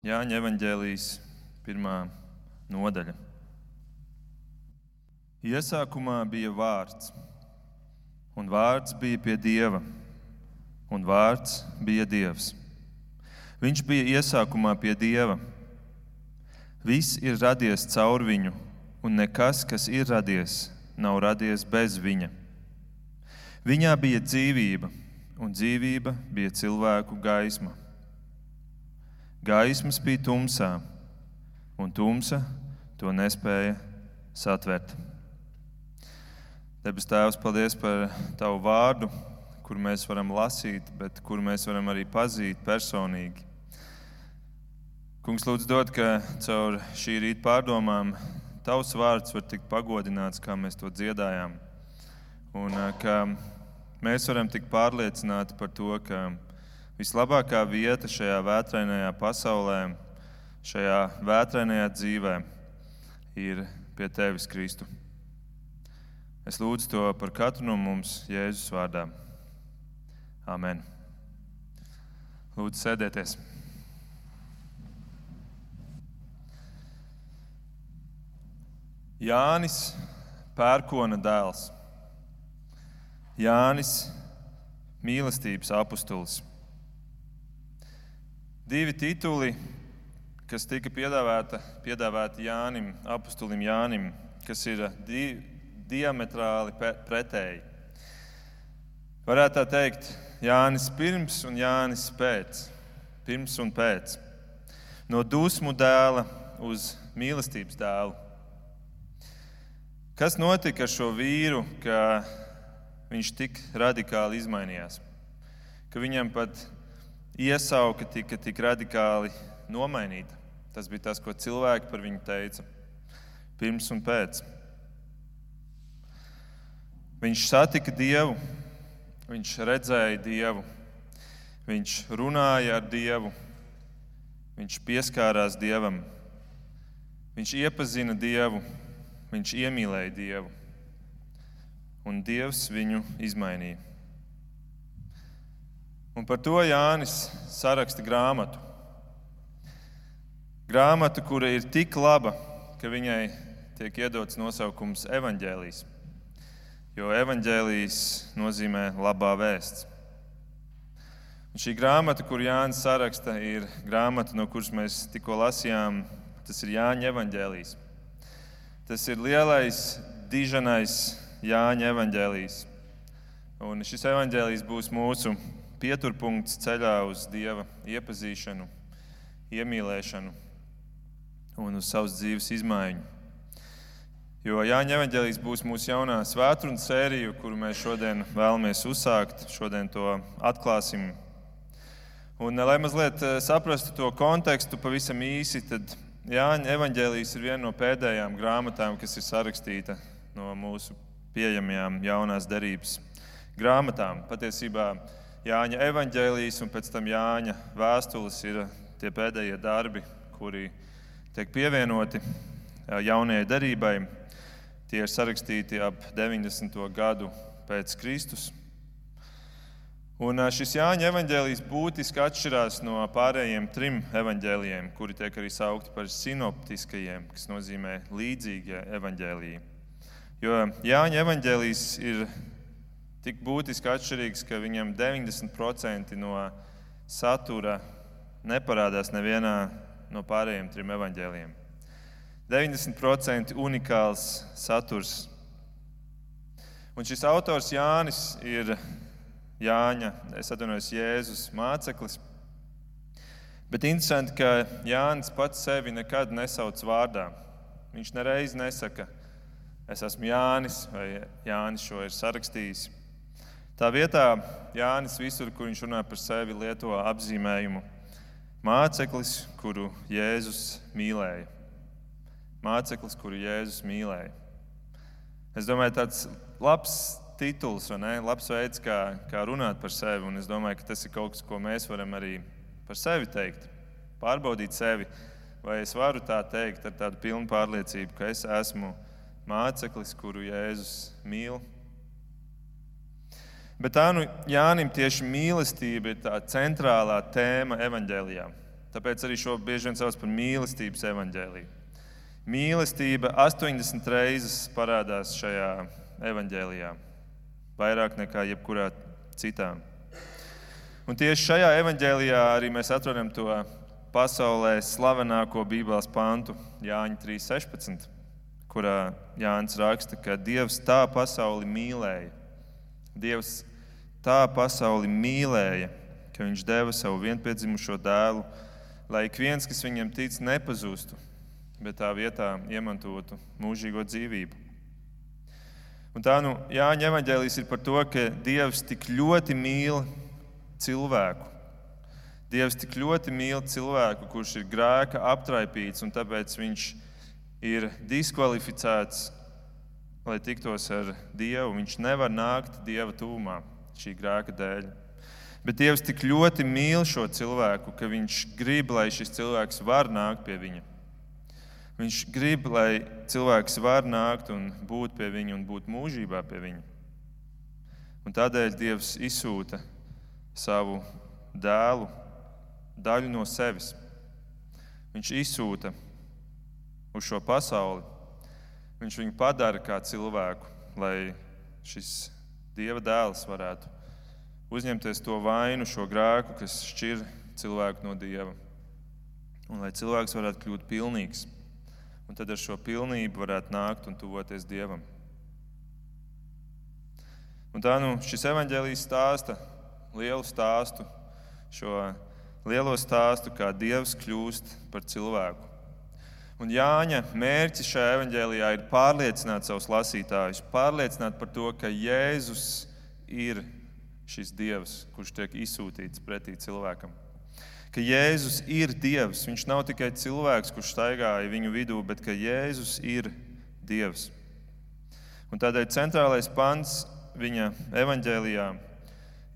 Jāņa evanģēlijas pirmā nodaļa. Iesākumā bija vārds, un vārds bija pie dieva, un vārds bija dievs. Viņš bija iesākumā pie dieva. Viss ir radies caur viņu, un nekas, kas ir radies, nav radies bez viņa. Viņā bija dzīvība, un dzīvība bija cilvēku gaisma. Gaismas bija tumsā, un tumsa to nespēja satvert. Debes Tēvs, paldies par Tavu vārdu, kur mēs varam lasīt, bet kur mēs varam arī pazīt personīgi. Kungs, lūdzu, dod, ka caur šī rīta pārdomām Tavs vārds var tikt pagodināts, kā mēs to dziedājām. Un ka mēs varam tikt pārliecināti par to, ka Vislabākā vieta šajā vētrainajā pasaulē, šajā vētrainajā dzīvē ir pie Tevis, Kristu. Es lūdzu to par katru no mums Jēzus vārdā. Amen. Lūdzu, sēdieties! Jānis Pērkona dēls, Jānis mīlestības apustulis. Divi tituli, kas tika piedāvāti, piedāvāti Jānim, apustulim Jānim, kas ir di diametrāli pretēji. Varētu tā teikt, Jānis pirms un Jānis pēc. Pirms un pēc. No dusmu dēla uz mīlestības dēlu. Kas notika ar šo vīru, ka viņš tik radikāli izmainījās? Ka viņam pat iesauka tika tik radikāli nomainīta. Tas bija tas, ko cilvēki par viņu teica pirms un pēc. Viņš satika Dievu, viņš redzēja Dievu, viņš runāja ar Dievu, viņš pieskārās Dievam, viņš iepazina Dievu, viņš iemīlēja Dievu, un Dievs viņu izmainīja. Un par to Jānis saraksta grāmatu. Grāmatu, kura ir tik laba, ka viņai tiek iedots nosaukums evaņģēlijas. Jo evaņģēlijas nozīmē labā vēsts. Un šī grāmata, kur Jānis saraksta, ir grāmata, no kuras mēs tikko lasījām. Tas ir Jāņa evaņģēlijas. Tas ir lielais, diženais Jāņa evaņģēlijas. Un šis evaņģēlijas būs mūsu pieturpunkts ceļā uz Dieva iepazīšanu, iemīlēšanu un uz savas dzīves izmaiņu. Jo Jāņa Evangelijas būs mūsu jaunā svētdienas sērija, kuru mēs šodien vēlamies uzsākt. Šodien to atklāsim. Un, lai mazliet eh, saprastu to kontekstu pavisam īsi, tad Jāņa Evangelijas ir viena no pēdējām grāmatām, kas ir sarakstīta no mūsu pieejamajām jaunās derības grāmatām. Patiesībā Jāņa evanģēlijas un pēc tam Jāņa vēstules ir tie pēdējie darbi, kuri tiek pievienoti jaunajai derībai. Tie ir sarakstīti ap 90. gadu pēc Kristus. Un šis Jāņa evanģēlijs būtiski atšķirās no pārējiem trim evanģēlijiem, kuri tiek arī saukti par sinoptiskajiem, kas nozīmē līdzīgie evanģēliji. Jo Jāņa evanģēlijs ir tik būtiski atšķirīgs, ka viņam 90% no satura neparādās nevienā no pārējiem trim evaņģēliem. 90% unikāls saturs. Un šis autors Jānis ir Jāņa, es atvainojos, Jēzus māceklis. Bet interesanti, ka Jānis pats sevi nekad nesauc vārdā. Viņš nereiz nesaka, es esmu Jānis vai Jānis šo ir sarakstījis. Tā vietā Jānis visur, kur viņš runā par sevi, lieto apzīmējumu māceklis, kuru Jēzus mīlēja. Māceklis, kuru Jēzus mīlēja. Es domāju, tāds labs tituls? Labs veids, kā, kā runāt par sevi. Un es domāju, ka tas ir kaut kas, ko mēs varam arī par sevi teikt. Pārbaudīt sevi. Vai es varu tā teikt ar tādu pilnu pārliecību, ka es esmu māceklis, kuru Jēzus mīl Bet tā nu Jānim tieši mīlestība ir tā centrālā tēma evaņģēlijā. Tāpēc arī šo bieži vien sauc par mīlestības evaņģēliju. Mīlestība 80 reizes parādās šajā evaņģēlijā, vairāk nekā jebkurā citā. Un tieši šajā evaņģēlijā arī mēs atrodam to pasaulē slavenāko Bībeles pantu, Jāņa 3.16, kurā Jānis raksta, ka Dievs tā pasauli mīlēja. Dievs tā pasauli mīlēja, ka Viņš deva savu vienpiedzimušo dēlu, lai ik viens, kas viņam tic, nepazustu, bet tā vietā iemantotu mūžīgo dzīvību. Un tā nu Jāņa evanģēlijas ir par to, ka Dievs tik ļoti mīl cilvēku. Dievs tik ļoti mīl cilvēku, kurš ir grēka aptraipīts, un tāpēc viņš ir diskvalificēts, lai tiktos ar Dievu. Viņš nevar nākt Dieva tūmā šī grēka dēļ. Bet Dievs tik ļoti mīl šo cilvēku, ka viņš grib, lai šis cilvēks var nākt pie viņa. Viņš grib, lai cilvēks var nākt un būt pie viņa un būt mūžībā pie viņa. Un tādēļ Dievs izsūta savu dēlu, daļu no sevis. Viņš izsūta uz šo pasauli. Viņš viņu padara kā cilvēku, lai šis Dieva dēls varētu uzņemties to vainu, šo grēku, kas šķir cilvēku no Dieva. Un lai cilvēks varētu kļūt pilnīgs un tad ar šo pilnību varētu nākt un tuvoties Dievam. Un tā nu šis evanģēlijs stāsta lielu stāstu, šo lielo stāstu, kā Dievs kļūst par cilvēku. Un Jāņa mērķis šajā evanģēlijā ir pārliecināt savus lasītājus, pārliecināt par to, ka Jēzus ir šis Dievs, kurš tiek izsūtīts pretī cilvēkam ka Jēzus ir Dievs. Viņš nav tikai cilvēks, kurš staigāja viņu vidū, bet ka Jēzus ir Dievs. Un tādēļ centrālais pants viņa evanģēlijā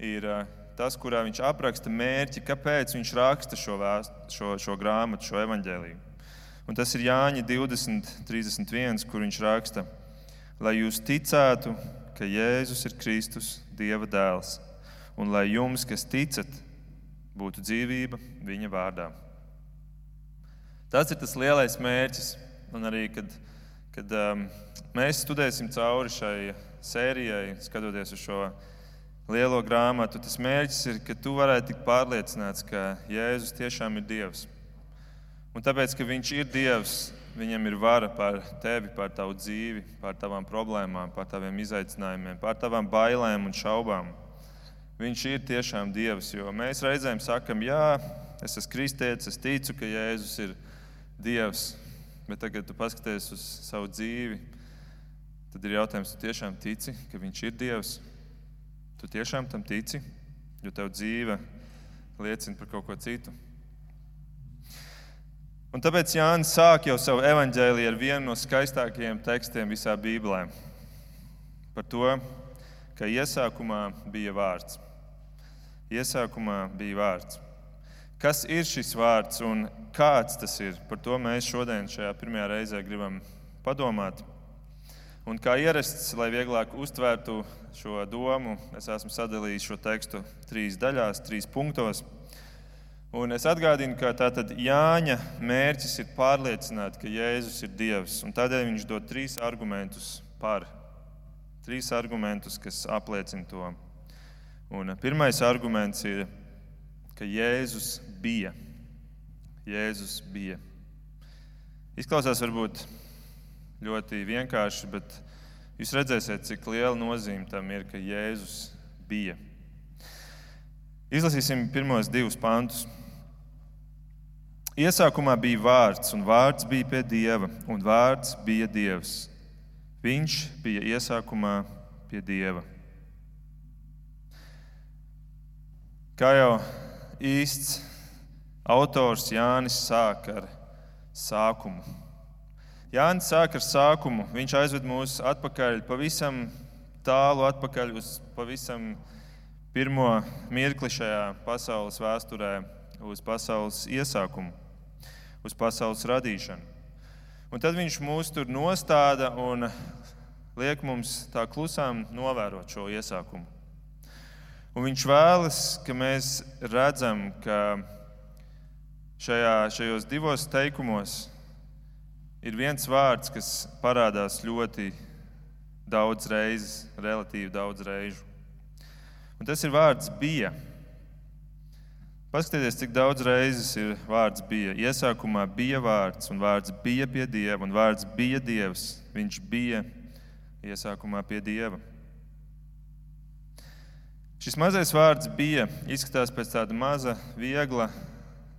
ir tas, kurā viņš apraksta mērķi, kāpēc viņš raksta šo, vēst, šo, šo grāmatu, šo evanģēliju. Un tas ir Jāņa 20, 31, kur viņš raksta, lai jūs ticētu, ka Jēzus ir Kristus, Dieva dēls, un lai jums, kas ticat, būtu dzīvība viņa vārdā. Tas ir tas lielais mērķis. Un arī, kad, kad um, mēs studēsim cauri šai sērijai, skatoties uz šo lielo grāmatu, tas mērķis ir, ka tu varētu tikt pārliecināts, ka Jēzus tiešām ir Dievs. Un tāpēc, ka Viņš ir Dievs, Viņam ir vara pār tevi, pār tavu dzīvi, pār tavām problēmām, pār taviem izaicinājumiem, pār tavām bailēm un šaubām. Viņš ir tiešām Dievs. Jo mēs reizēm sakam, jā, es esmu kristietis, es ticu, ka Jēzus ir Dievs. Bet tagad, kad tu paskaties uz savu dzīvi, tad ir jautājums, tu tiešām tici, ka Viņš ir Dievs? Tu tiešām tam tici, jo tev dzīve liecina par kaut ko citu. Un tāpēc Jānis sāk jau savu evaņģēliju ar vienu no skaistākajiem tekstiem visā Bībelē. Par to, ka iesākumā bija vārds. Iesākumā bija vārds. Kas ir šis vārds un kāds tas ir? Par to mēs šodien šajā pirmajā reizē gribam padomāt. Un kā ierasts, lai vieglāk uztvērtu šo domu, es esmu sadalījis šo tekstu trīs daļās, trīs punktos. Un es atgādinu, ka tātad Jāņa mērķis ir pārliecināt, ka Jēzus ir Dievs. Tādēļ viņš dod trīs argumentus par Trīs argumentus, kas apliecina to. Un pirmais arguments ir, ka Jēzus bija. Jēzus bija. Izklausās varbūt ļoti vienkārši, bet jūs redzēsiet, cik liela nozīme tam ir, ka Jēzus bija. Izlasīsim pirmos divus pantus. Iesākumā bija vārds, un vārds bija pie dieva, un vārds bija dievs. Viņš bija iesākumā pie Dieva. Kā jau īsts autors Jānis sāk ar sākumu. Jānis sāk ar sākumu. Viņš aizved mūs atpakaļ, pavisam tālu atpakaļ uz pavisam pirmo mirkli šajā pasaules vēsturē, uz pasaules iesākumu, uz pasaules radīšanu. Un tad viņš mūs tur nostāda un liek mums tā klusām novērot šo iesākumu. Un viņš vēlas, ka mēs redzam, ka šajā, šajos divos teikumos ir viens vārds, kas parādās ļoti daudz reizes, relatīvi daudz reižu. Un tas ir vārds bija. Paskatieties, cik daudz reizes ir vārds bija. Iesākumā bija vārds, un vārds bija pie Dieva, un vārds bija Dievs. Viņš bija iesākumā pie Dieva. Šis mazais vārds bija izskatās pēc tāda maza, viegla,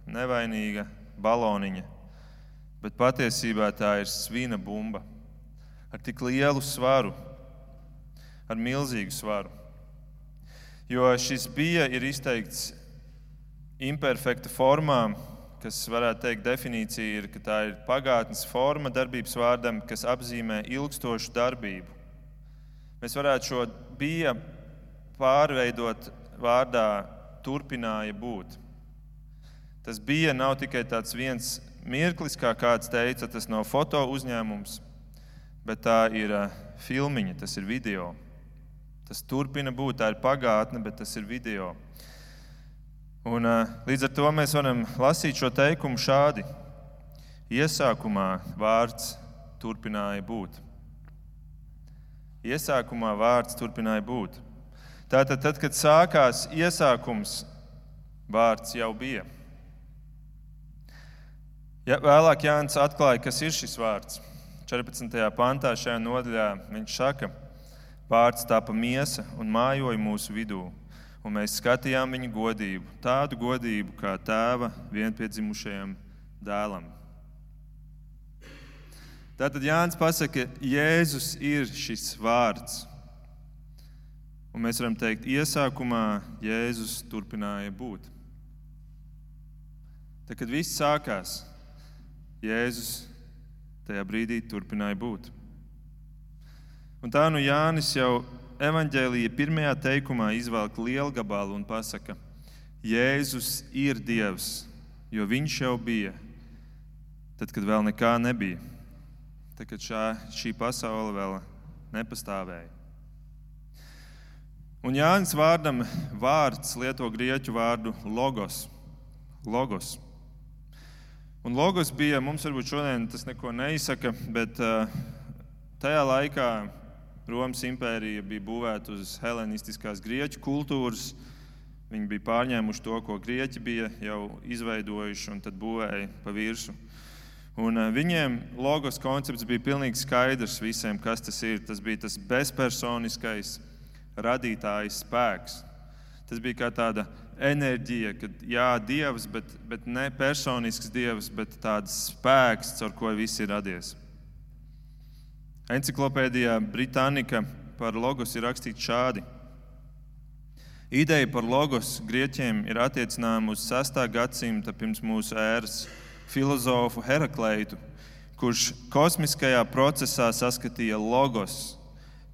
nevainīga baloniņa, bet patiesībā tā ir svina bumba ar tik lielu svaru, ar milzīgu svaru. Jo šis bija ir izteikts imperfekta formā, kas varētu teikt, definīcija ir, ka tā ir pagātnes forma darbības vārdam, kas apzīmē ilgstošu darbību. Mēs varētu šo bija pārveidot vārdā turpināja būt. Tas bija nav tikai tāds viens mirklis, kā kāds teica, tas nav foto uzņēmums, bet tā ir filmiņa, tas ir video. Tas turpina būt, tā ir pagātne, bet tas ir video. Un, līdz ar to mēs varam lasīt šo teikumu šādi. Iesākumā vārds turpināja būt. Iesākumā vārds turpināja būt. Tātad, tad, kad sākās iesākums, vārds jau bija. Ja, vēlāk Jānis atklāja, kas ir šis vārds. 14. pantā šajā nodaļā viņš saka, vārds tāpa miesa un mājoja mūsu vidū un mēs skatījām viņa godību, tādu godību kā tēva vienpiedzimušajam dēlam. Tātad Jānis pasaka, ka Jēzus ir šis vārds. Un mēs varam teikt, iesākumā Jēzus turpināja būt. Tad, kad viss sākās, Jēzus tajā brīdī turpināja būt. Un tā nu Jānis jau evanģēlīja pirmajā teikumā izvelk lielu gabalu un pasaka, Jēzus ir Dievs, jo viņš jau bija, tad, kad vēl nekā nebija, tad, kad šā, šī pasaule vēl nepastāvēja. Un Jānis vārdam vārds lieto grieķu vārdu logos. logos. Un logos bija, mums varbūt šodien tas neko neizsaka, bet uh, tajā laikā Romas impērija bija būvēta uz helēnistiskās grieķu kultūras. Viņi bija pārņēmuši to, ko grieķi bija jau izveidojuši, un tad būvēja pa virsmu. Un eh, viņiem logos koncepts bija pilnīgi skaidrs visiem, kas tas ir. Tas bija tas bezpersoniskais radītājs spēks. Tas bija kā tāda enerģija, kad jā, dievs, bet, bet ne personisks dievs, bet tāds spēks, caur ko viss ir radies. Enciklopēdijā Britānika par logos ir rakstīts šādi. Ideja par logos grieķiem ir attiecināma uz 6. gadsimta pirms mūsu ēras filozofu Herakleitu, kurš kosmiskajā procesā saskatīja logos,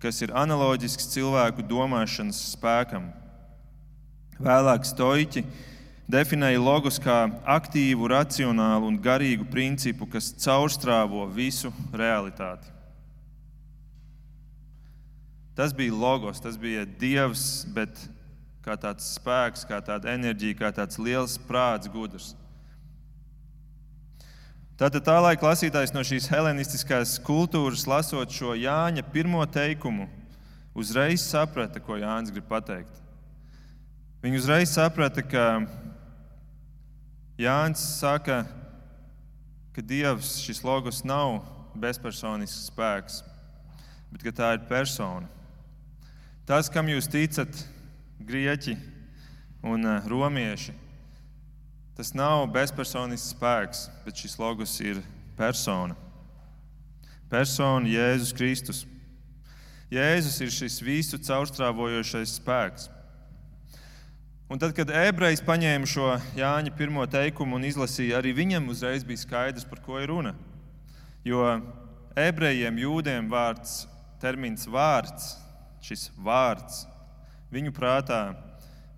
kas ir analoģisks cilvēku domāšanas spēkam. Vēlāk stoiķi definēja logos kā aktīvu, racionālu un garīgu principu, kas caurstrāvo visu realitāti. Tas bija logos, tas bija dievs, bet kā tāds spēks, kā tāda enerģija, kā tāds liels prāts, gudrs. Tātad tā laika lasītājs no šīs helēnistiskās kultūras, lasot šo Jāņa pirmo teikumu, uzreiz saprata, ko Jānis grib pateikt. Viņi uzreiz saprata, ka Jānis saka, ka Dievs šis logos nav bezpersonisks spēks, bet tā ir persona. Tas, kam jūs ticat, grieķi un eh, romieši, tas nav bezpersonisks spēks, bet šis logos ir persona. Persona Jēzus Kristus. Jēzus ir šis visu caurstrāvojošais spēks. Un tad, kad ebrejs paņēma šo Jāņa pirmo teikumu un izlasīja, arī viņam uzreiz bija skaidrs, par ko ir runa. Jo ebrejiem, jūdiem vārds, termins vārds šis vārds viņu prātā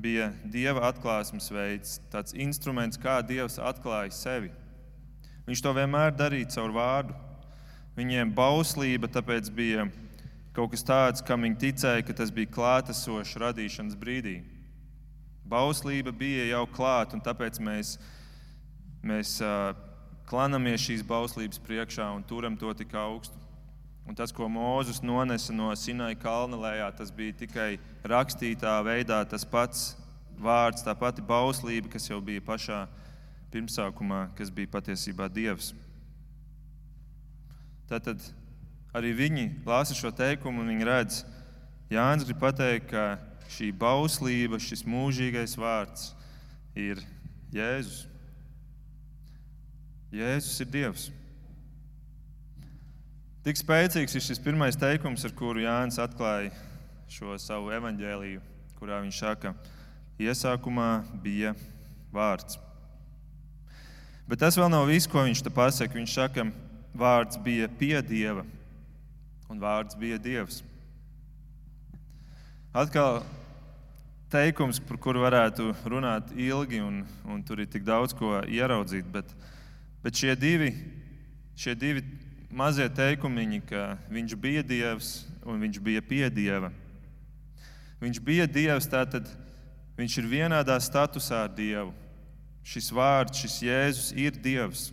bija dieva atklāsmes veids, tāds instruments, kā dievs atklāja sevi. Viņš to vienmēr darīja caur vārdu. Viņiem bauslība tāpēc bija kaut kas tāds, kam viņi ticēja, ka tas bija klātesošs radīšanas brīdī. Bauslība bija jau klāta, un tāpēc mēs mēs uh, klanamies šīs bauslības priekšā un turam to tik augstu. Un tas, ko Mūzes nonesa no Sinai kalna lejā, tas bija tikai rakstītā veidā tas pats vārds, tā pati bauslība, kas jau bija pašā pirmsākumā, kas bija patiesībā Dievs. Tātad arī viņi lasa šo teikumu un viņi redz, Jānis grib pateikt, ka šī bauslība, šis mūžīgais vārds ir Jēzus. Jēzus ir Dievs. Tik spēcīgs ir šis pirmais teikums, ar kuru Jānis atklāja šo savu evaņģēliju, kurā viņš saka, iesākumā bija vārds. Bet tas vēl nav viss, ko viņš te pasaka. Viņš saka, vārds bija pie Dieva, un vārds bija Dievs. Atkal teikums, par kuru varētu runāt ilgi, un, un tur ir tik daudz ko ieraudzīt. Bet, bet šie, divi, šie divi mazie teikumiņi, ka viņš bija Dievs un viņš bija pie Dieva. Viņš bija Dievs, tātad viņš ir vienādā statusā ar Dievu. Šis vārds, šis Jēzus ir Dievs.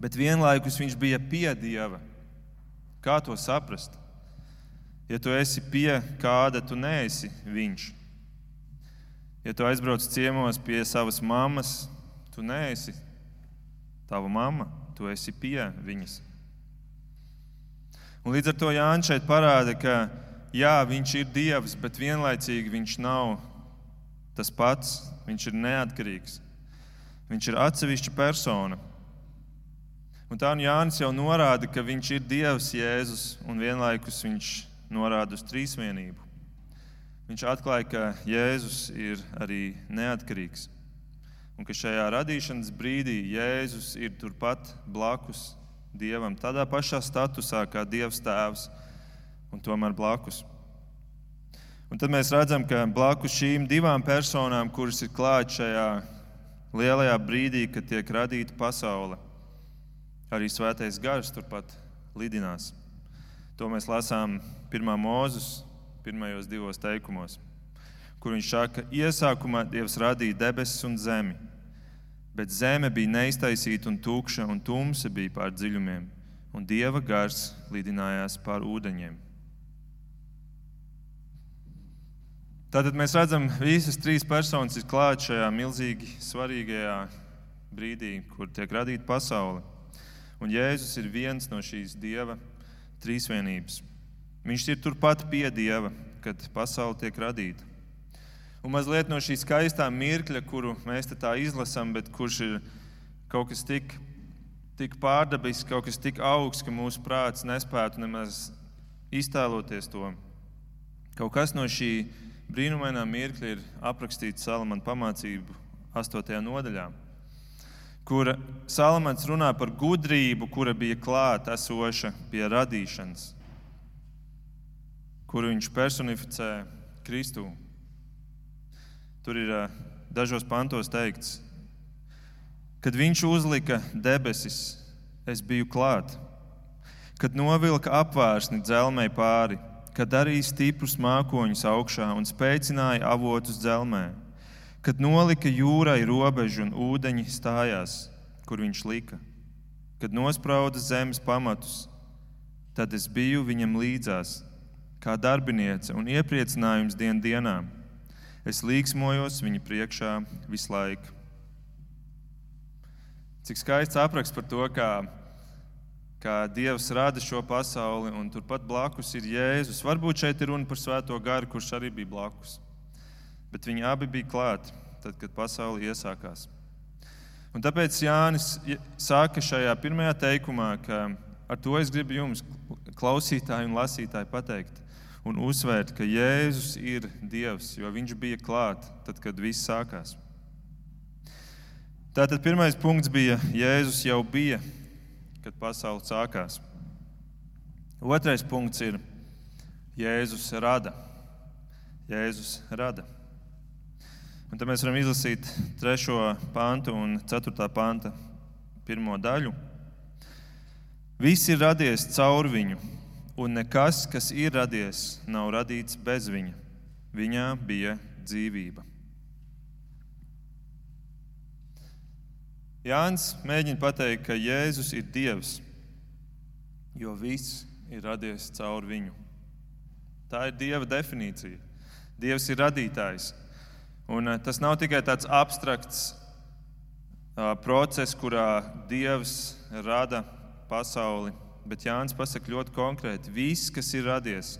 Bet vienlaikus viņš bija pie Dieva. Kā to saprast? Ja tu esi pie kāda, tu neesi viņš. Ja tu aizbrauc ciemos pie savas mammas, tu neesi tava mamma, tu esi pie viņas. Un līdz ar to Jānis šeit parāda, ka jā, viņš ir Dievs, bet vienlaicīgi viņš nav tas pats. Viņš ir neatkarīgs. Viņš ir atsevišķa persona. Un tā nu Jānis jau norāda, ka viņš ir Dievs, Jēzus, un vienlaikus viņš norāda uz trīsvienību. Viņš atklāja, ka Jēzus ir arī neatkarīgs. Un ka šajā radīšanas brīdī Jēzus ir turpat blakus Dievam, tādā pašā statusā kā Dievs Tēvs, un tomēr blakus. Un tad mēs redzam, ka blakus šīm divām personām, kuras ir klāts šajā lielajā brīdī, kad tiek radīta pasaule, arī svētais gars turpat lidinās. To mēs lasām 1. mūzes pirmajos divos teikumos, kur viņš saka, ka iesākumā Dievs radīja debesis un zemi, bet zeme bija neiztaisīta un tukša, un tumsa bija pār dziļumiem, un Dieva gars lidinājās pār ūdeņiem. Tātad mēs redzam, ka visas trīs personas ir klātas šajā milzīgi svarīgajā brīdī, kur tiek radīta pasaule. Un Jēzus ir viens no šīs Dieva trīsvienības. Viņš ir turpat pie Dieva, kad pasaule tiek radīta. Un mazliet no šī skaistā mirkļa, kuru mēs tā izlasām, bet kurš ir kaut kas tik, tik pārdabisks, kaut kas tik augsts, ka mūsu prāts nespētu nemaz iztēloties to. Kaut kas no šī brīnumainā mirkļa ir aprakstīts Salamana pamācību 8. nodaļā, kur Salamans runā par gudrību, kura bija klāta esoša pie radīšanas kuru viņš personificē Kristū. Tur ir dažos pantos teikts, kad viņš uzlika debesis, es biju klāt, kad novilka apvārsni dzelmē pāri, kad darīja stiprus mākoņus augšā un spēcināja avotus dzelmē, kad nolika jūrai robežu un ūdeņi stājās, kur viņš lika, kad nosprauda zemes pamatus, tad es biju viņam līdzās kā darbiniece un iepriecinājums dien dienā. Es līksmojos viņa priekšā visu laiku. Cik skaists apraksts par to, kā, kā Dievs rada šo pasauli, un turpat blakus ir Jēzus. Varbūt šeit ir runa par Svēto garu, kurš arī bija blakus. Bet viņi abi bija klāti, tad, kad pasaule iesākās. Un tāpēc Jānis saka šajā pirmajā teikumā, ka ar to es gribu jums, klausītāji un lasītāji, pateikt, un uzsvērt, ka Jēzus ir Dievs, jo viņš bija klāt tad, kad viss sākās. Tātad pirmais punkts bija, Jēzus jau bija, kad pasaule sākās. Otrais punkts ir, Jēzus rada. Jēzus rada. Un tad mēs varam izlasīt 3. pāntu un 4. pānta pirmo daļu. Viss ir radies caur viņu, un nekas, kas ir radies, nav radīts bez viņa. Viņā bija dzīvība. Jānis mēģina pateikt, ka Jēzus ir Dievs, jo viss ir radies caur viņu. Tā ir Dieva definīcija. Dievs ir radītājs. Un eh, tas nav tikai tāds abstrakts uh, process, kurā Dievs rada pasauli, bet Jānis pasaka ļoti konkrēti: viss, kas ir radies,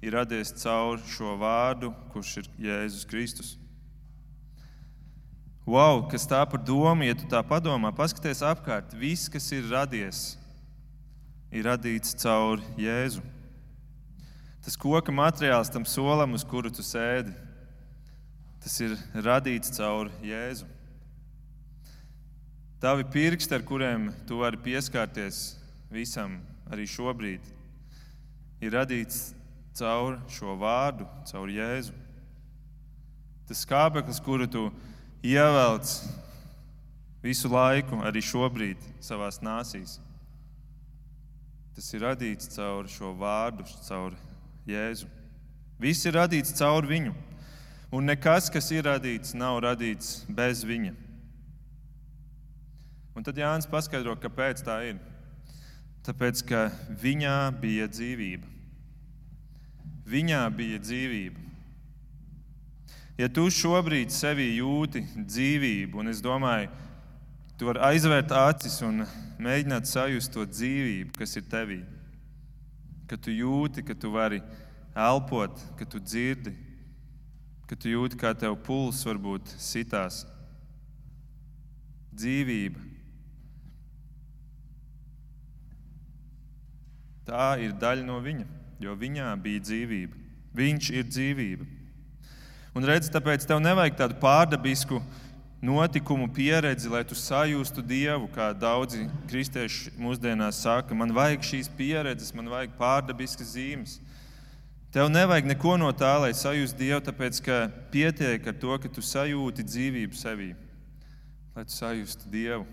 ir radies caur šo vārdu, kurš ir Jēzus Kristus. Wow, kas tā par domu, ja tu tā padomā, paskaties apkārt. Viss, kas ir radies, ir radīts caur Jēzu. Tas koka materiāls tam solam, uz kuru tu sēdi, tas ir radīts caur Jēzu. Tavi pirksti, ar kuriem tu vari pieskarties visam, arī šobrīd, ir radīts caur šo vārdu, caur Jēzu. Tas skābeklis, kuru tu ievelc visu laiku, arī šobrīd, savā nāsīs, tas ir radīts caur šo vārdu, caur Jēzu. Viss ir radīts caur viņu. Un nekas, kas ir radīts, nav radīts bez viņa. Un tad Jānis paskaidro, kāpēc tā ir. Tāpēc, ka viņā bija dzīvība. Viņā bija dzīvība. Ja tu šobrīd sevī jūti dzīvību, un es domāju, tu vari aizvērt acis un mēģināt sajust to dzīvību, kas ir tevī. Ka tu jūti, ka tu vari elpot, ka tu dzirdi, ka tu jūti, kā tev pulss varbūt sitās. Dzīvība. Tā ir daļa no viņa jo viņā bija dzīvība. Viņš ir dzīvība. Un redz, tāpēc tev nevajag tādu pārdabisku notikumu pieredzi, lai tu sajustu Dievu, kā daudzi kristieši mūsdienās saka. Man vajag šīs pieredzes, man vajag pārdabiskas zīmes. Tev nevajag neko no tā, lai sajustu Dievu, tāpēc ka pietiek ar to, ka tu sajūti dzīvību sevī, lai tu sajustu Dievu.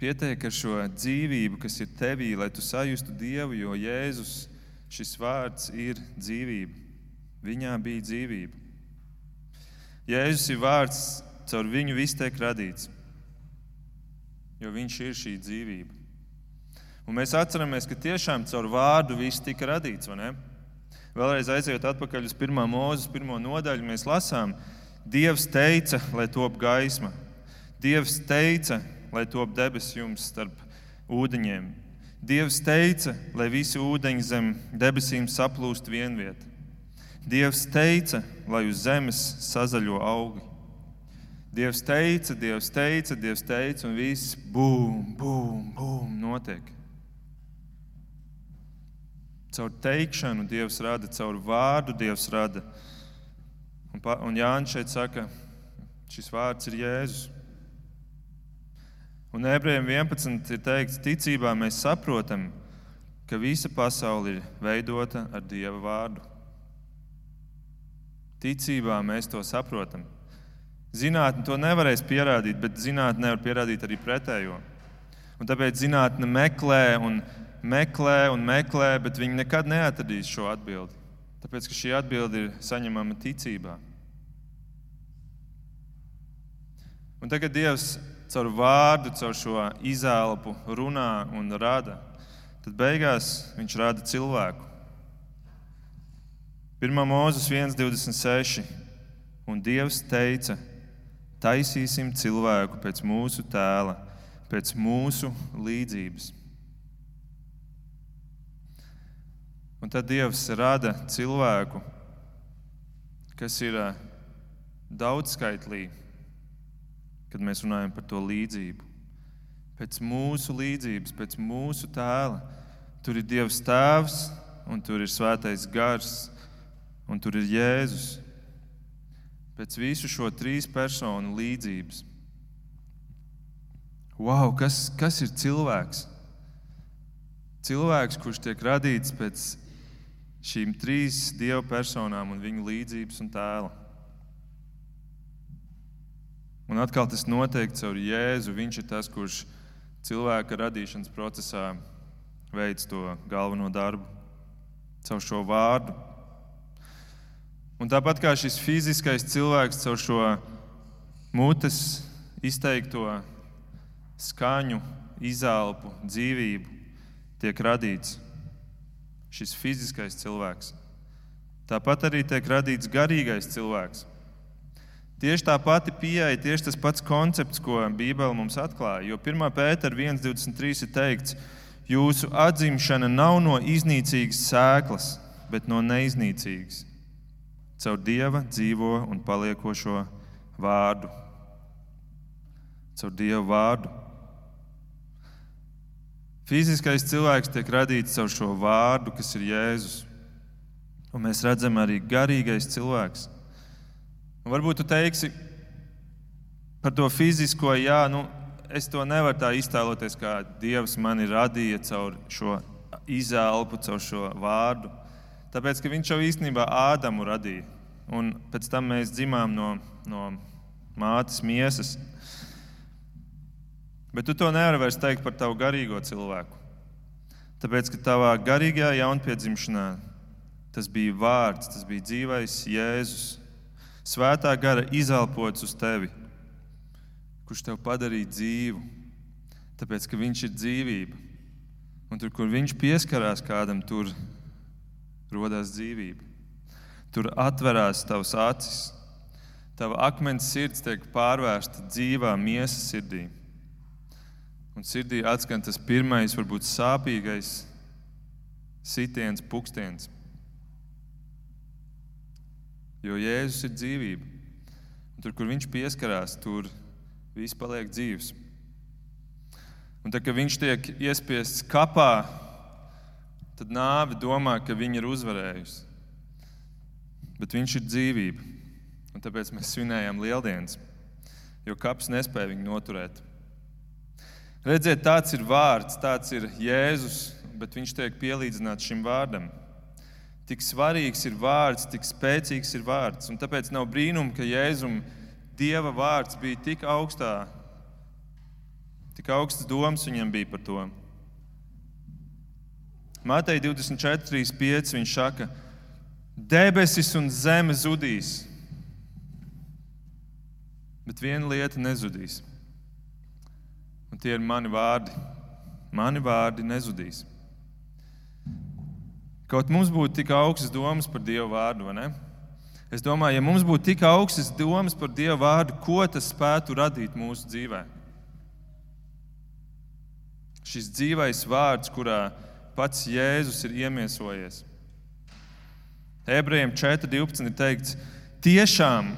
Pietiek ar šo dzīvību, kas ir tevī, lai tu sajustu Dievu, jo Jēzus šis vārds ir dzīvība. Viņā bija dzīvība. Jēzus ir vārds, caur viņu viss tiek radīts, jo viņš ir šī dzīvība. Un mēs atceramies, ka tiešām caur vārdu viss tika radīts. Vēlreiz aiziet atpakaļ uz pirmā mūzes, pirmo nodaļu, mēs lasām, Dievs teica, lai top gaisma. Dievs teica, lai top debesis jums starp ūdeņiem. Dievs teica, lai visi ūdeņi zem debesīm saplūst vienviet. Dievs teica, lai uz zemes sazaļo augi. Dievs teica, Dievs teica, Dievs teica, un viss bum, bum, bum notiek. Caur teikšanu Dievs rada, caur vārdu Dievs rada. Un, un Jānis šeit saka, šis vārds ir Jēzus. Un ebrejiem 11 ir teikts, ticībā mēs saprotam, ka visa pasaule ir veidota ar Dieva vārdu. Ticībā mēs to saprotam. Zinātne to nevarēs pierādīt, bet zinātne nevar pierādīt arī pretējo. Un tāpēc zinātne meklē un meklē un meklē, bet viņi nekad neatradīs šo atbildi. Tāpēc, ka šī atbilde ir saņemama ticībā. Un tagad Dievs caur vārdu, caur šo izelpu runā un rada, tad beigās viņš rada cilvēku. 1. mūzis 1,26. Un Dievs teica: Taisīsim cilvēku pēc mūsu tēla, pēc mūsu līdzības. Un tad Dievs rada cilvēku, kas ir eh, daudzskaitlīgi kad mēs runājam par to līdzību. Pēc mūsu līdzības, pēc mūsu tēla. Tur ir Dievs Tēvs, un tur ir Svētais Gars, un tur ir Jēzus. Pēc visu šo trīs personu līdzības. Wow, kas, kas ir cilvēks? Cilvēks, kurš tiek radīts pēc šīm trīs dievu personām un viņu līdzības un tēla. Un atkal tas notiek caur Jēzu. Viņš ir tas, kurš cilvēka radīšanas procesā veids to galveno darbu caur šo vārdu. Un tāpat kā šis fiziskais cilvēks caur šo mutes izteikto skaņu, izelpu, dzīvību tiek radīts šis fiziskais cilvēks. Tāpat arī tiek radīts garīgais cilvēks. Tieši tā pati pieeja, tieši tas pats koncepts, ko Bībele mums atklāja. Jo 1. pētera 1,23 ir teikts, jūsu atzimšana nav no iznīcīgas sēklas, bet no neiznīcīgas. Caur dieva dzīvo un paliekošo vārdu. Caur dievu vārdu. Fiziskais cilvēks tiek radīts caur šo vārdu, kas ir Jēzus. Un mēs redzam arī garīgais cilvēks. Un varbūt tu teiksi par to fizisko, jā, nu, es to nevaru tā iztēloties, kā Dievs mani radīja caur šo izelpu, caur šo vārdu. Tāpēc, ka viņš jau īstenībā Ādamu radīja. Un pēc tam mēs dzimām no, no mātes miesas. Bet tu to nevari vairs teikt par tavu garīgo cilvēku. Tāpēc, ka tavā garīgajā jaunpiedzimšanā tas bija vārds, tas bija dzīvais Jēzus. Svētā gara izelpots uz tevi, kurš tev padarīja dzīvu, tāpēc, ka viņš ir dzīvība. Un tur, kur viņš pieskarās kādam, tur radās dzīvība. Tur atverās tavs acis, tava akmens sirds tiek pārvērsta dzīvā miesas sirdī. Un sirdī atskan tas pirmais, varbūt sāpīgais sitiens, pukstiens. Jo Jēzus ir dzīvība. Un tur, kur viņš pieskarās, tur viss paliek dzīves. Un tad, kad viņš tiek iespiests kapā, tad nāve domā, ka viņa ir uzvarējusi. Bet viņš ir dzīvība. Un tāpēc mēs svinējam lieldienas, jo kaps nespēja viņu noturēt. Redziet, tāds ir vārds, tāds ir Jēzus, bet viņš tiek pielīdzināts šim vārdam. Tik svarīgs ir vārds, tik spēcīgs ir vārds. Un tāpēc nav brīnum, ka Jēzum Dieva vārds bija tik augstā, tik augstas domas viņam bija par to. Mātei 24,5 viņš saka, debesis un zeme zudīs, bet viena lieta nezudīs Un tie ir mani vārdi. Mani vārdi nezudīs. Kaut mums būtu tik augstas domas par Dieva vārdu, vai ne? Es domāju, ja mums būtu tik augstas domas par Dieva vārdu, ko tas spētu radīt mūsu dzīvē? Šis dzīvais vārds, kurā pats Jēzus ir iemiesojies. Ebrejiem 4.12 ir teikts, tiešām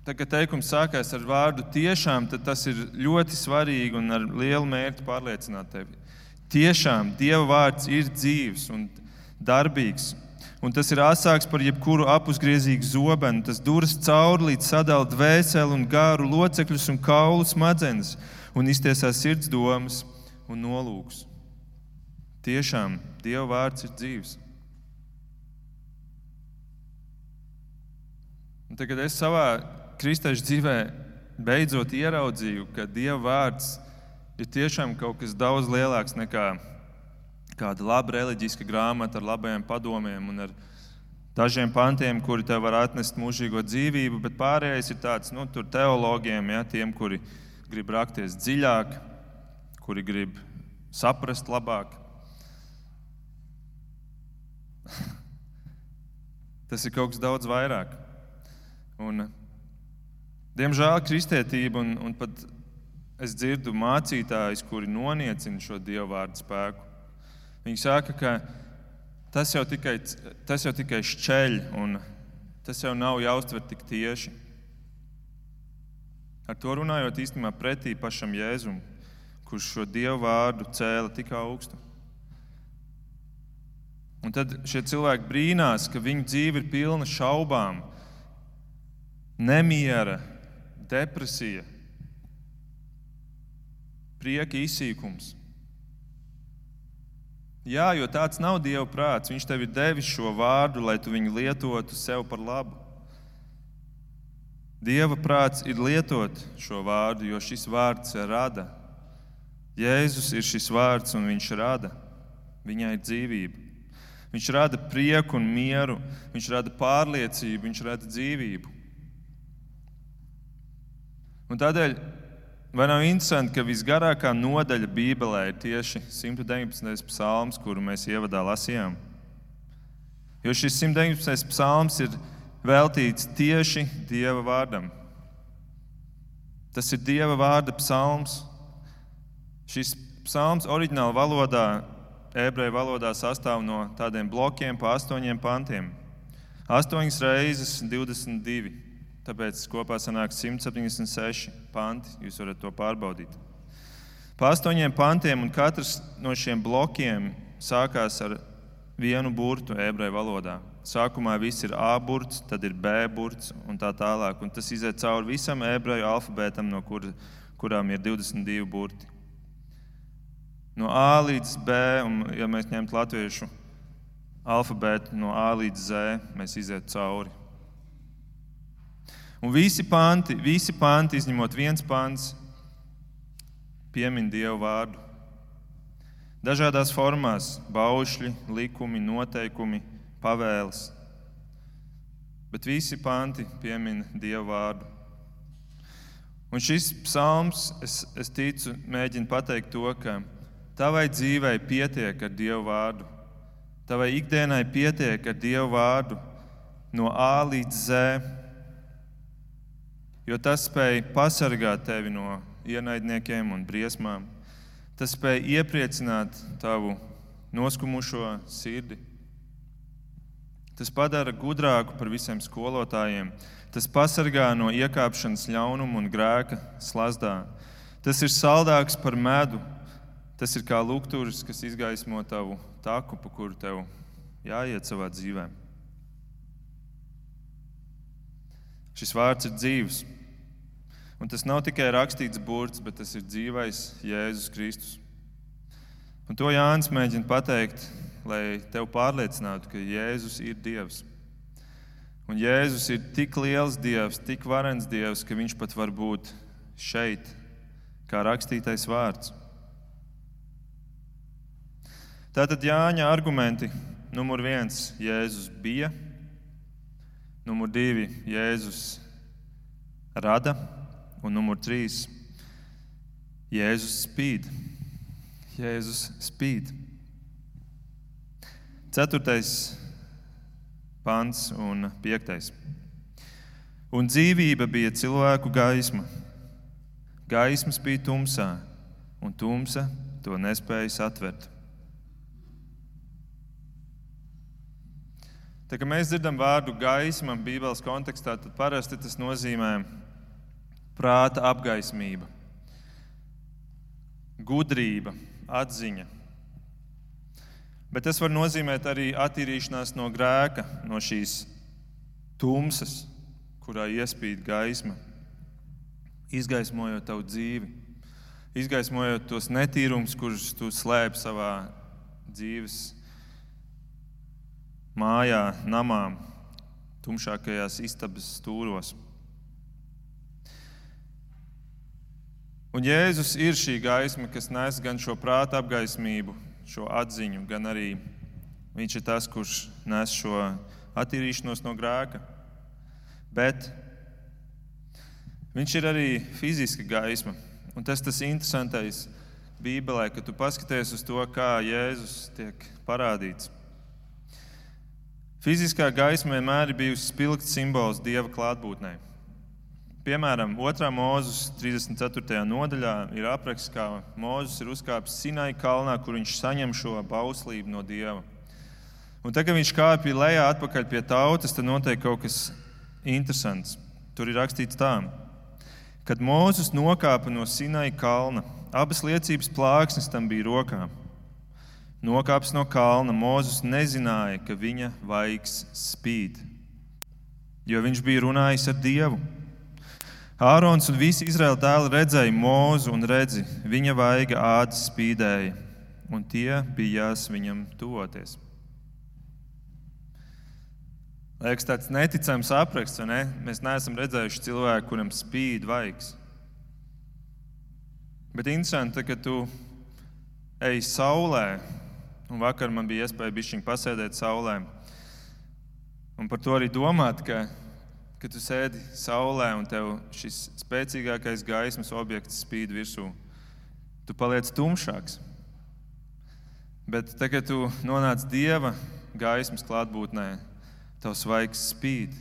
Tad, kad teikums sākās ar vārdu tiešām, tad tas ir ļoti svarīgi un ar lielu mērķi pārliecināt tevi. Tiešām Dieva vārds ir dzīves un darbīgs. Un tas ir asāks par jebkuru apusgriezīgu zobenu. Tas duras cauri līdz sadala dvēseli un gāru locekļus un kaulu smadzenes un iztiesā sirds domas un nolūks. Tiešām Dieva vārds ir dzīves. Un tagad es savā kristiešu dzīvē beidzot ieraudzīju, ka Dieva vārds ir tiešām kaut kas daudz lielāks nekā kāda laba reliģiska grāmata ar labajiem padomiem un ar dažiem pantiem, kuri tev var atnest mūžīgo dzīvību, bet pārējais ir tāds nu, teologiem, ja, tiem, kuri grib rakties dziļāk, kuri grib saprast labāk. Tas ir kaut kas daudz vairāk. Un Diemžēl kristietība un, un pat es dzirdu mācītājus, kuri noniecina šo dievu vārdu spēku. Viņi saka, ka tas jau tikai, tas jau tikai šķeļ un tas jau nav jāuztver tik tieši. Ar to runājot īstenībā pretī pašam Jēzum, kurš šo dievu vārdu cēla tik augstu. Un tad šie cilvēki brīnās, ka viņu dzīve ir pilna šaubām, nemiera, depresija, prieka izsīkums. Jā, jo tāds nav Dieva prāts. Viņš tev ir devis šo vārdu, lai tu viņu lietotu sev par labu. Dieva prāts ir lietot šo vārdu, jo šis vārds rada. Jēzus ir šis vārds, un viņš rada. Viņai ir dzīvība. Viņš rada prieku un mieru, viņš rada pārliecību, viņš rada dzīvību. Un tādēļ vai nav interesanti, ka visgarākā nodaļa Bībelē ir tieši 119. psalms, kuru mēs ievadā lasījām? Jo šis 119. psalms ir veltīts tieši Dieva vārdam. Tas ir Dieva vārda psalms. Šis psalms oriģinālā valodā, ebreju valodā, sastāv no tādiem blokiem pa astoņiem pantiem. Astoņas reizes 22. Tāpēc kopā sanāk 176 panti. Jūs varat to pārbaudīt. Pa astoņiem pantiem, un katrs no šiem blokiem sākās ar vienu burtu ebreju valodā. Sākumā viss ir A burts, tad ir B burts un tā tālāk. Un tas iziet cauri visam ebreju alfabētam, no kur, kurām ir 22 burti. No A līdz B, un ja mēs ņemtu latviešu alfabētu no A līdz Z, mēs izietu cauri. Un visi panti, visi panti izņemot viens pants, piemin Dievu vārdu. Dažādās formās - baušļi, likumi, noteikumi, pavēles. Bet visi panti piemin Dievu vārdu. Un šis psalms, es, es ticu, mēģina pateikt to, ka tavai dzīvei pietiek ar Dievu vārdu. Tavai ikdienai pietiek ar Dievu vārdu no A līdz Z, jo tas spēj pasargāt tevi no ienaidniekiem un briesmām. Tas spēj iepriecināt tavu noskumušo sirdi. Tas padara gudrāku par visiem skolotājiem. Tas pasargā no iekāpšanas ļaunuma un grēka slazdā. Tas ir saldāks par medu. Tas ir kā lukturis, kas izgaismo tavu taku, pa kuru tev jāiet savā dzīvē. Šis vārds ir dzīves. Un tas nav tikai rakstīts burts, bet tas ir dzīvais Jēzus Kristus. Un to Jānis mēģina pateikt, lai tev pārliecinātu, ka Jēzus ir Dievs. Un Jēzus ir tik liels Dievs, tik varens Dievs, ka viņš pat var būt šeit, kā rakstītais vārds. Tātad Jāņa argumenti. Numur viens - Jēzus bija. Numur divi - Jēzus rada un numur trīs - Jēzus spīd. Jēzus spīd. Ceturtais pants un piektais. Un dzīvība bija cilvēku gaisma. Gaisma spīd tumsā, un tumsa to nespēja satvert. Tā, mēs dzirdam vārdu gaisma Bībeles kontekstā, tad parasti tas nozīmē prāta apgaismība, gudrība, atziņa. Bet tas var nozīmēt arī attīrīšanās no grēka, no šīs tumsas, kurā iespīd gaisma, izgaismojot tavu dzīvi, izgaismojot tos netīrumus, kurus tu slēpj savā dzīves mājā, namā, tumšākajās istabas stūros. Un Jēzus ir šī gaisma, kas nes gan šo prāta apgaismību, šo atziņu, gan arī Viņš ir tas, kurš nes šo attīrīšanos no grēka. Bet Viņš ir arī fiziska gaisma. Un tas tas interesantais Bībelē, ka tu paskaties uz to, kā Jēzus tiek parādīts. Fiziskā gaisma vienmēr ir bijusi spilgts simbols Dieva klātbūtnei. Piemēram, 2. mūzes 34. nodaļā ir apraksts, kā Mozus ir uzkāpis Sinai kalnā, kur viņš saņem šo bauslību no Dieva. Un tad, kad viņš kāpj lejā atpakaļ pie tautas, tad notiek kaut kas interesants. Tur ir rakstīts tā, kad Mozus nokāpa no Sinai kalna, abas liecības plāksnes tam bija rokā. Nokāpis no kalna, Mozus nezināja, ka viņa vaigs spīd, jo viņš bija runājis ar Dievu. Ārons un visi Izraēla dēli redzēja mūzu un redzi, viņa vaiga ādas spīdēja, un tie bijās viņam tuvoties. Liekas, tāds neticams apraksts, vai ne? Mēs neesam redzējuši cilvēku, kuram spīd vaigs. Bet interesanti, ka tu ej saulē, un vakar man bija iespēja bišķiņ pasēdēt saulē, un par to arī domāt, ka kad tu sēdi saulē un tev šis spēcīgākais gaismas objekts spīd virsū, tu paliec tumšāks. Bet tagad, kad tu nonāc dieva gaismas klātbūtnē, tavs svaigs spīd.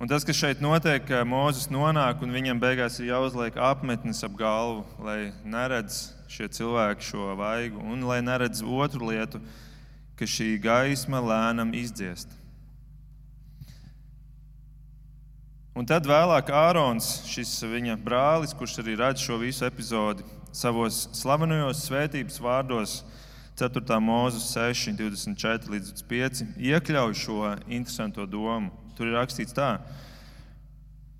Un tas, kas šeit notiek, ka Mozus nonāk un viņam beigās ir jāuzliek apmetnis ap galvu, lai neredz šie cilvēki šo vaigu, un lai neredz otru lietu, ka šī gaisma lēnām izdziest. Un tad vēlāk Ārons, šis viņa brālis, kurš arī redz šo visu epizodi, savos slavenajos svētības vārdos, 4. mūzika 6, 24 līdz 5, iekļauj šo interesanto domu. Tur ir rakstīts tā,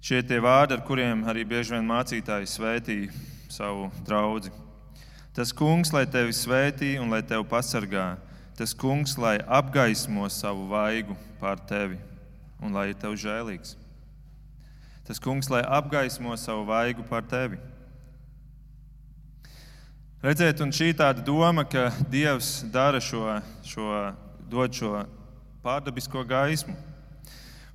šie tie vārdi, ar kuriem arī bieži vien mācītāji svētīja savu draugu. Tas kungs, lai tevi svētī un lai tevi pasargā, tas kungs, lai apgaismo savu vaigu pār tevi un lai ir tev žēlīgs. Tas kungs, lai apgaismo savu vaigu pār tevi. Redziet, un šī tāda doma, ka Dievs dara šo, šo, dod šo pārdabisko gaismu.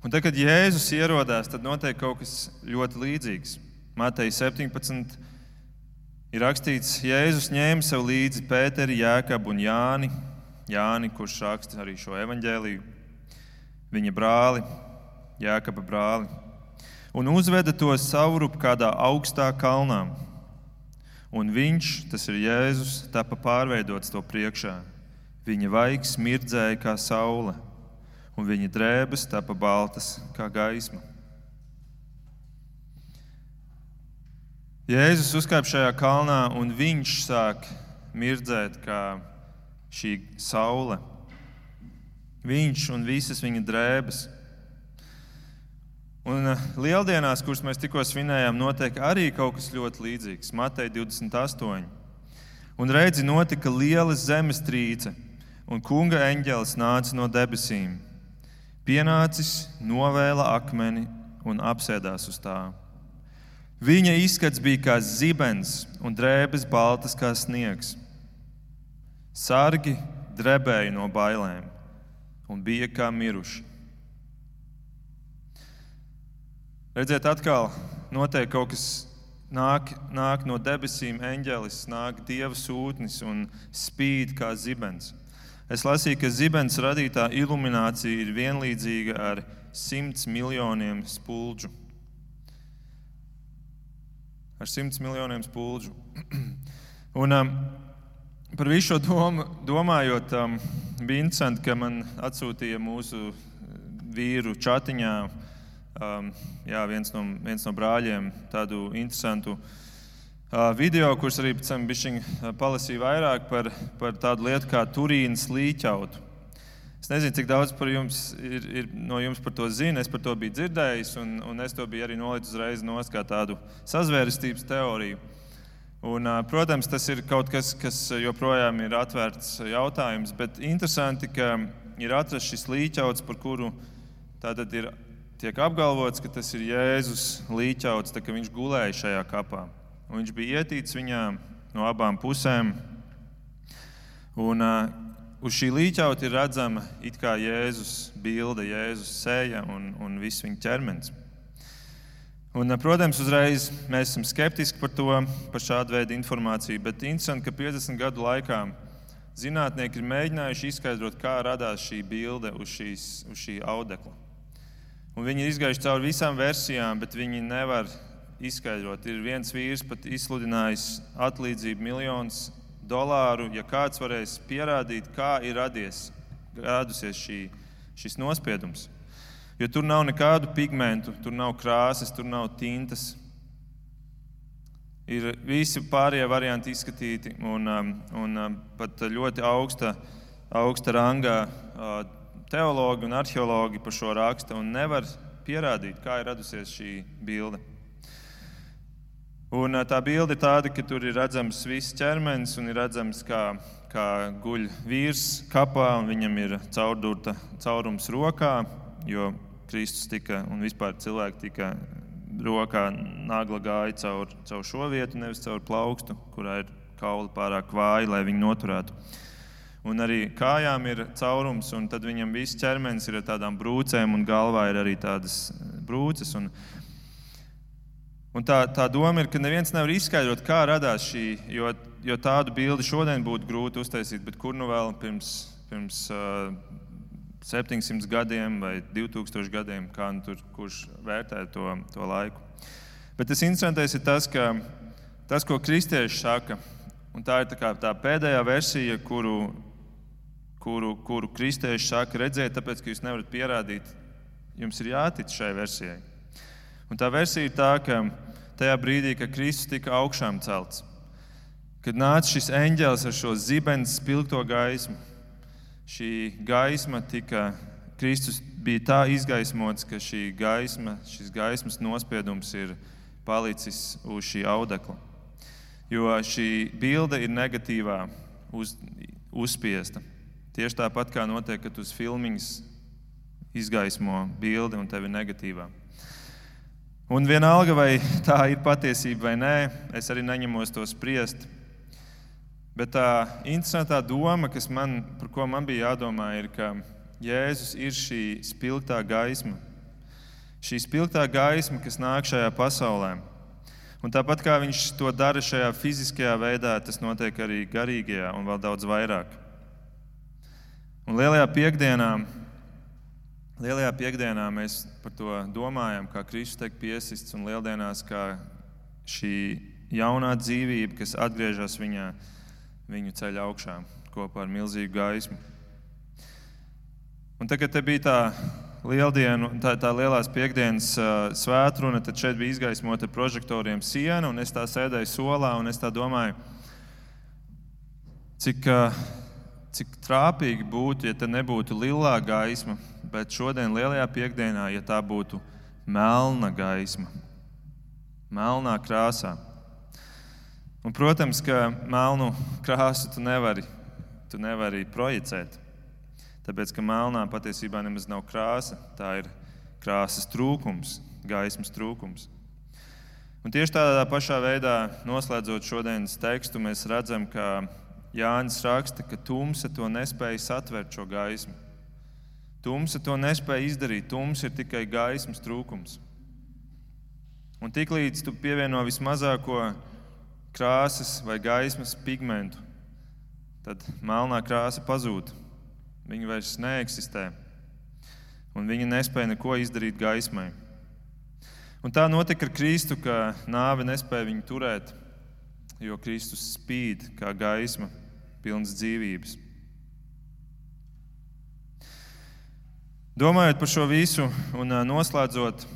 Un tad, kad Jēzus ierodās, tad notiek kaut kas ļoti līdzīgs. Matei 17. ir rakstīts, Jēzus ņēma sev līdzi Pēteri, Jēkabu un Jāni, Jāni, kurš raksta arī šo evaņģēliju, viņa brāli, Jēkaba brāli, un uzveda to saurup kādā augstā kalnā. Un viņš, tas ir Jēzus, tapa pārveidots to priekšā. Viņa vaigs mirdzēja kā saule un viņa drēbes tapa baltas kā gaisma. Jēzus uzkāpa šajā kalnā, un viņš sāk mirdzēt kā šī saule. Viņš un visas viņa drēbes. Un eh, lieldienās, kuras mēs tikko svinējām, notiek arī kaut kas ļoti līdzīgs. Matei 28. Un redzi, notika liela zemestrīce, un kunga eņģelis nāca no debesīm Pienācis, novēla akmeni un apsēdās uz tā. Viņa izskats bija kā zibens un drēbes baltas kā sniegs. Sargi drebēja no bailēm un bija kā miruši. Redziet, atkal notiek kaut kas, nāk, nāk no debesīm, eņģelis, nāk dieva sūtnis un spīd kā zibens. Es lasīju, ka zibens radītā iluminācija ir vienlīdzīga ar simts miljoniem spuldžu. Ar simts miljoniem spuldžu. Un, um, par visu šo domu domājot, um, interesanti, ka man atsūtīja mūsu vīru chatiņā um, jā, viens, no, viens no brāļiem tādu interesantu uh, video, kurus arī pēc tam palasīju vairāk par, par tādu lietu kā Turīnas līķautu. Es nezinu, cik daudz jums ir, ir no jums par to zina. Es par to biju dzirdējis, un, un es to biju arī nolicis uzreiz nost kā tādu sazvērestības teoriju. Un, protams, tas ir kaut kas, kas joprojām ir atvērts jautājums, bet interesanti, ka ir atrasts šis līķauts, par kuru tātad ir tiek apgalvots, ka tas ir Jēzus līķauts, tā, ka viņš gulēja šajā kapā. Un viņš bija ietīts viņām no abām pusēm. Un, uh, uz šī līķauta ir redzama it kā Jēzus bilde, Jēzus seja un, un viss viņa ķermenis. Un, protams, uzreiz mēs esam skeptiski par to, par šādu veidu informāciju, bet interesanti, ka 50 gadu laikā zinātnieki ir mēģinājuši izskaidrot, kā radās šī bilde uz, šīs, uz šī audekla. Un viņi ir izgājuši cauri visām versijām, bet viņi nevar izskaidrot. Ir viens vīrs pat izsludinājis atlīdzību miljonus dolāru, ja kāds varēs pierādīt, kā ir radies, radusies šī, šis nospiedums. Jo tur nav nekādu pigmentu, tur nav krāsas, tur nav tintas. Ir visi pārējie varianti izskatīti, un, um, un um, pat ļoti augsta, augsta rangā uh, teologi un arheologi par šo raksta un nevar pierādīt, kā ir radusies šī bilde. Un tā bilde ir tāda, ka tur ir redzams viss ķermenis un ir redzams, kā, kā guļ vīrs kapā un viņam ir caurdurta caurums rokā, jo Kristus tika un vispār cilvēki tika rokā nagla gāja caur, caur šo vietu, nevis caur plaukstu, kurā ir kauli pārāk vāji, lai viņi noturētu. Un arī kājām ir caurums, un tad viņam viss ķermenis ir ar tādām brūcēm, un galvā ir arī tādas brūces. Un, un tā, tā doma ir, ka neviens nevar izskaidrot, kā radās šī, jo, jo tādu bildi šodien būtu grūti uztaisīt, bet kur nu vēl pirms, pirms uh, 700 gadiem vai 2000 gadiem, kā nu tur kurš vērtē to, to laiku. Bet tas interesantais ir tas, ka tas, ko kristieši saka, un tā ir tā, tā pēdējā versija, kuru, kuru, kuru kristieši saka, redziet, tāpēc, ka jūs nevarat pierādīt, jums ir jātic šai versijai. Un tā versija ir tā, ka tajā brīdī, kad Kristus tika augšām celts, kad nāca šis eņģēlis ar šo zibens spilgto gaismu, šī gaisma tika, Kristus bija tā izgaismots, ka šī gaisma, šis gaismas nospiedums ir palicis uz šī audekla. Jo šī bilde ir negatīvā uz, uzspiesta. Tieši tāpat kā notiek, kad uz filmiņas izgaismo bildi un tev ir negatīvā. Un vienalga, vai tā ir patiesība vai nē, es arī neņemos to spriest. Bet tā interesantā doma, man, par ko man bija jādomā, ir, ka Jēzus ir šī spilgtā gaisma. Šī spilgtā gaisma, kas nāk šajā pasaulē. Un tāpat kā viņš to dara šajā fiziskajā veidā, tas notiek arī garīgajā un vēl daudz vairāk. Un lielajā piekdienā, lielajā piekdienā mēs par to domājam, kā Kristus tiek piesists un lieldienās, kā šī jaunā dzīvība, kas atgriežas viņā, viņu ceļ augšā kopā ar milzīgu gaismu. Un tagad bija tā lieldienu, tā, tā lielās piekdienas uh, svētkruna, tad šeit bija izgaismota prožektoriem siena, un es tā sēdēju solā, un es tā domāju, cik, uh, cik trāpīgi būtu, ja te nebūtu lilā gaisma, bet šodien lielajā piekdienā, ja tā būtu melna gaisma, melnā krāsā. Un, protams, ka melnu krāsu tu nevari, tu nevari projicēt. Tāpēc, ka melnā patiesībā nemaz nav krāsa, tā ir krāsas trūkums, gaismas trūkums. Un tieši tādā pašā veidā, noslēdzot šodienas tekstu, mēs redzam, ka Jānis raksta, ka tumsa to nespēja satvert šo gaismu. Tumsa to nespēja izdarīt. Tums ir tikai gaismas trūkums. Un tiklīdz tu pievieno vismazāko krāsas vai gaismas pigmentu, tad melnā krāsa pazūd. Viņa vairs neeksistē, un viņa nespēja neko izdarīt gaismai. Un tā notika ar Kristu, ka nāve nespēja viņu turēt, jo Kristus spīd kā gaisma, pilns dzīvības. Domājot par šo visu un noslēdzot,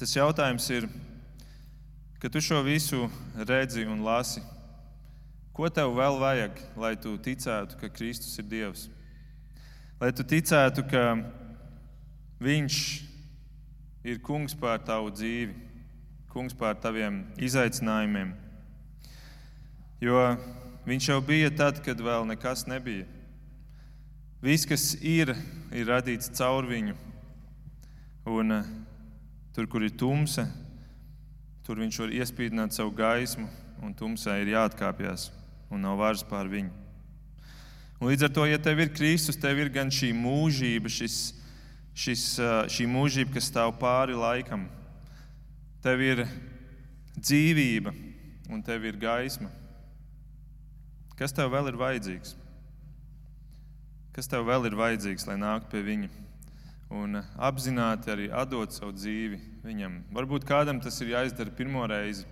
tas jautājums ir, Kad tu šo visu redzi un lasi, ko tev vēl vajag, lai tu ticētu, ka Kristus ir Dievs? Lai tu ticētu, ka Viņš ir kungs pār tavu dzīvi, kungs pār taviem izaicinājumiem. Jo viņš jau bija tad, kad vēl nekas nebija. Viss, kas ir, ir radīts caur viņu. Un uh, tur, kur ir tumsa, Tur viņš var iespīdināt savu gaismu, un tumsai ir jāatkāpjas, un nav varas pār viņu. Un līdz ar to, ja tev ir Kristus, tev ir gan šī mūžība, šis, šis, šī mūžība, kas stāv pāri laikam. Tev ir dzīvība, un tev ir gaisma. Kas tev vēl ir vajadzīgs? Kas tev vēl ir vajadzīgs, lai nāktu pie viņa? un apzināti arī atdot savu dzīvi viņam. Varbūt kādam tas ir jāizdara pirmo reizi,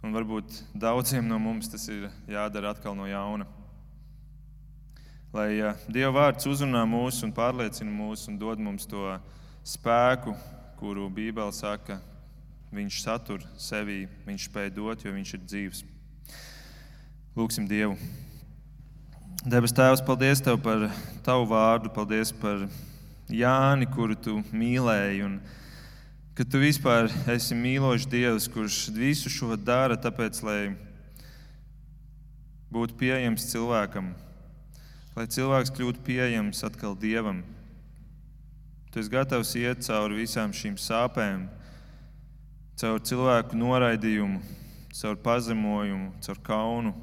un varbūt daudziem no mums tas ir jādara atkal no jauna. Lai Dieva vārds uzrunā mūs un pārliecina mūs un dod mums to spēku, kuru Bībele saka, viņš satur sevī, viņš spēj dot, jo viņš ir dzīves. Lūksim Dievu! Debes Tēvs, paldies Tev par Tavu vārdu, paldies par Jāni, kuru tu mīlēji. Un, ka tu vispār esi mīlošs Dievs, kurš visu šo dara, tāpēc, lai būtu pieejams cilvēkam, lai cilvēks kļūtu pieejams atkal Dievam. Tu esi gatavs iet cauri visām šīm sāpēm, caur cilvēku noraidījumu, caur pazemojumu, caur kaunu.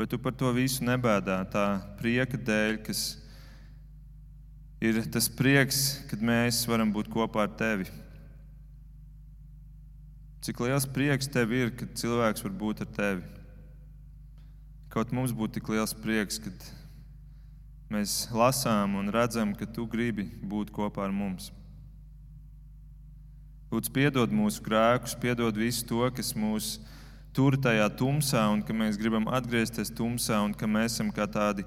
Bet tu par to visu nebēdā tā prieka dēļ, kas ir tas prieks, kad mēs varam būt kopā ar tevi. Cik liels prieks tev ir, kad cilvēks var būt ar tevi. Kaut mums būtu tik liels prieks, kad mēs lasām un redzam, ka tu gribi būt kopā ar mums. Lūdzu, piedod mūsu grēkus, piedod visu to, kas mūs tur tajā tumsā, un ka mēs gribam atgriezties tumsā, un ka mēs esam kā tādi,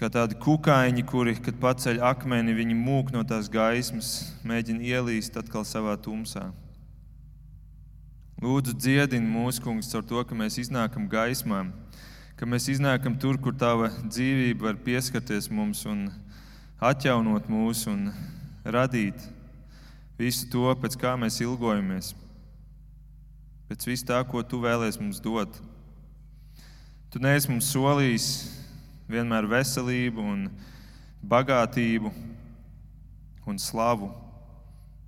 kā tādi kukaiņi, kuri, kad paceļ akmeni, viņi mūk no tās gaismas, mēģina ielīst atkal savā tumsā. Lūdzu, dziedini mūsu kungs caur to, ka mēs iznākam gaismā, ka mēs iznākam tur, kur tava dzīvība var pieskarties mums un atjaunot mūs un radīt visu to, pēc kā mēs ilgojamies, pēc vis tā, ko tu vēlēsi mums dot. Tu neesi mums solījis vienmēr veselību, un bagātību un slavu,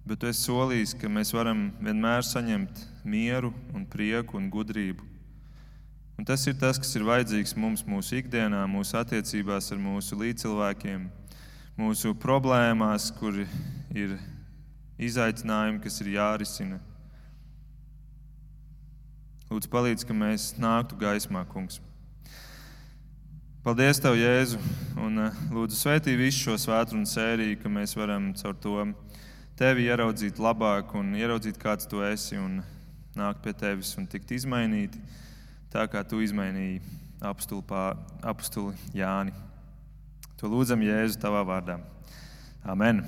bet tu esi solījis, ka mēs varam vienmēr saņemt mieru, un prieku un gudrību. Un tas ir tas, kas ir vajadzīgs mums mūsu ikdienā, mūsu attiecībās ar mūsu līdzcilvēkiem, mūsu problēmās, kur ir izaicinājumi, kas ir jārisina. Lūdzu, palīdzi, ka mēs nāktu gaismā, kungs. Paldies, Tev, Jēzu, un eh, lūdzu, svētī visu šo svētdienu sēriju, ka mēs varam caur to Tevi ieraudzīt labāk un ieraudzīt, kāds Tu esi, un nākt pie Tevis un tikt izmainīti, tā kā Tu izmainīji apstuli Jāni. To lūdzam Jēzu Tavā vārdā. Amen!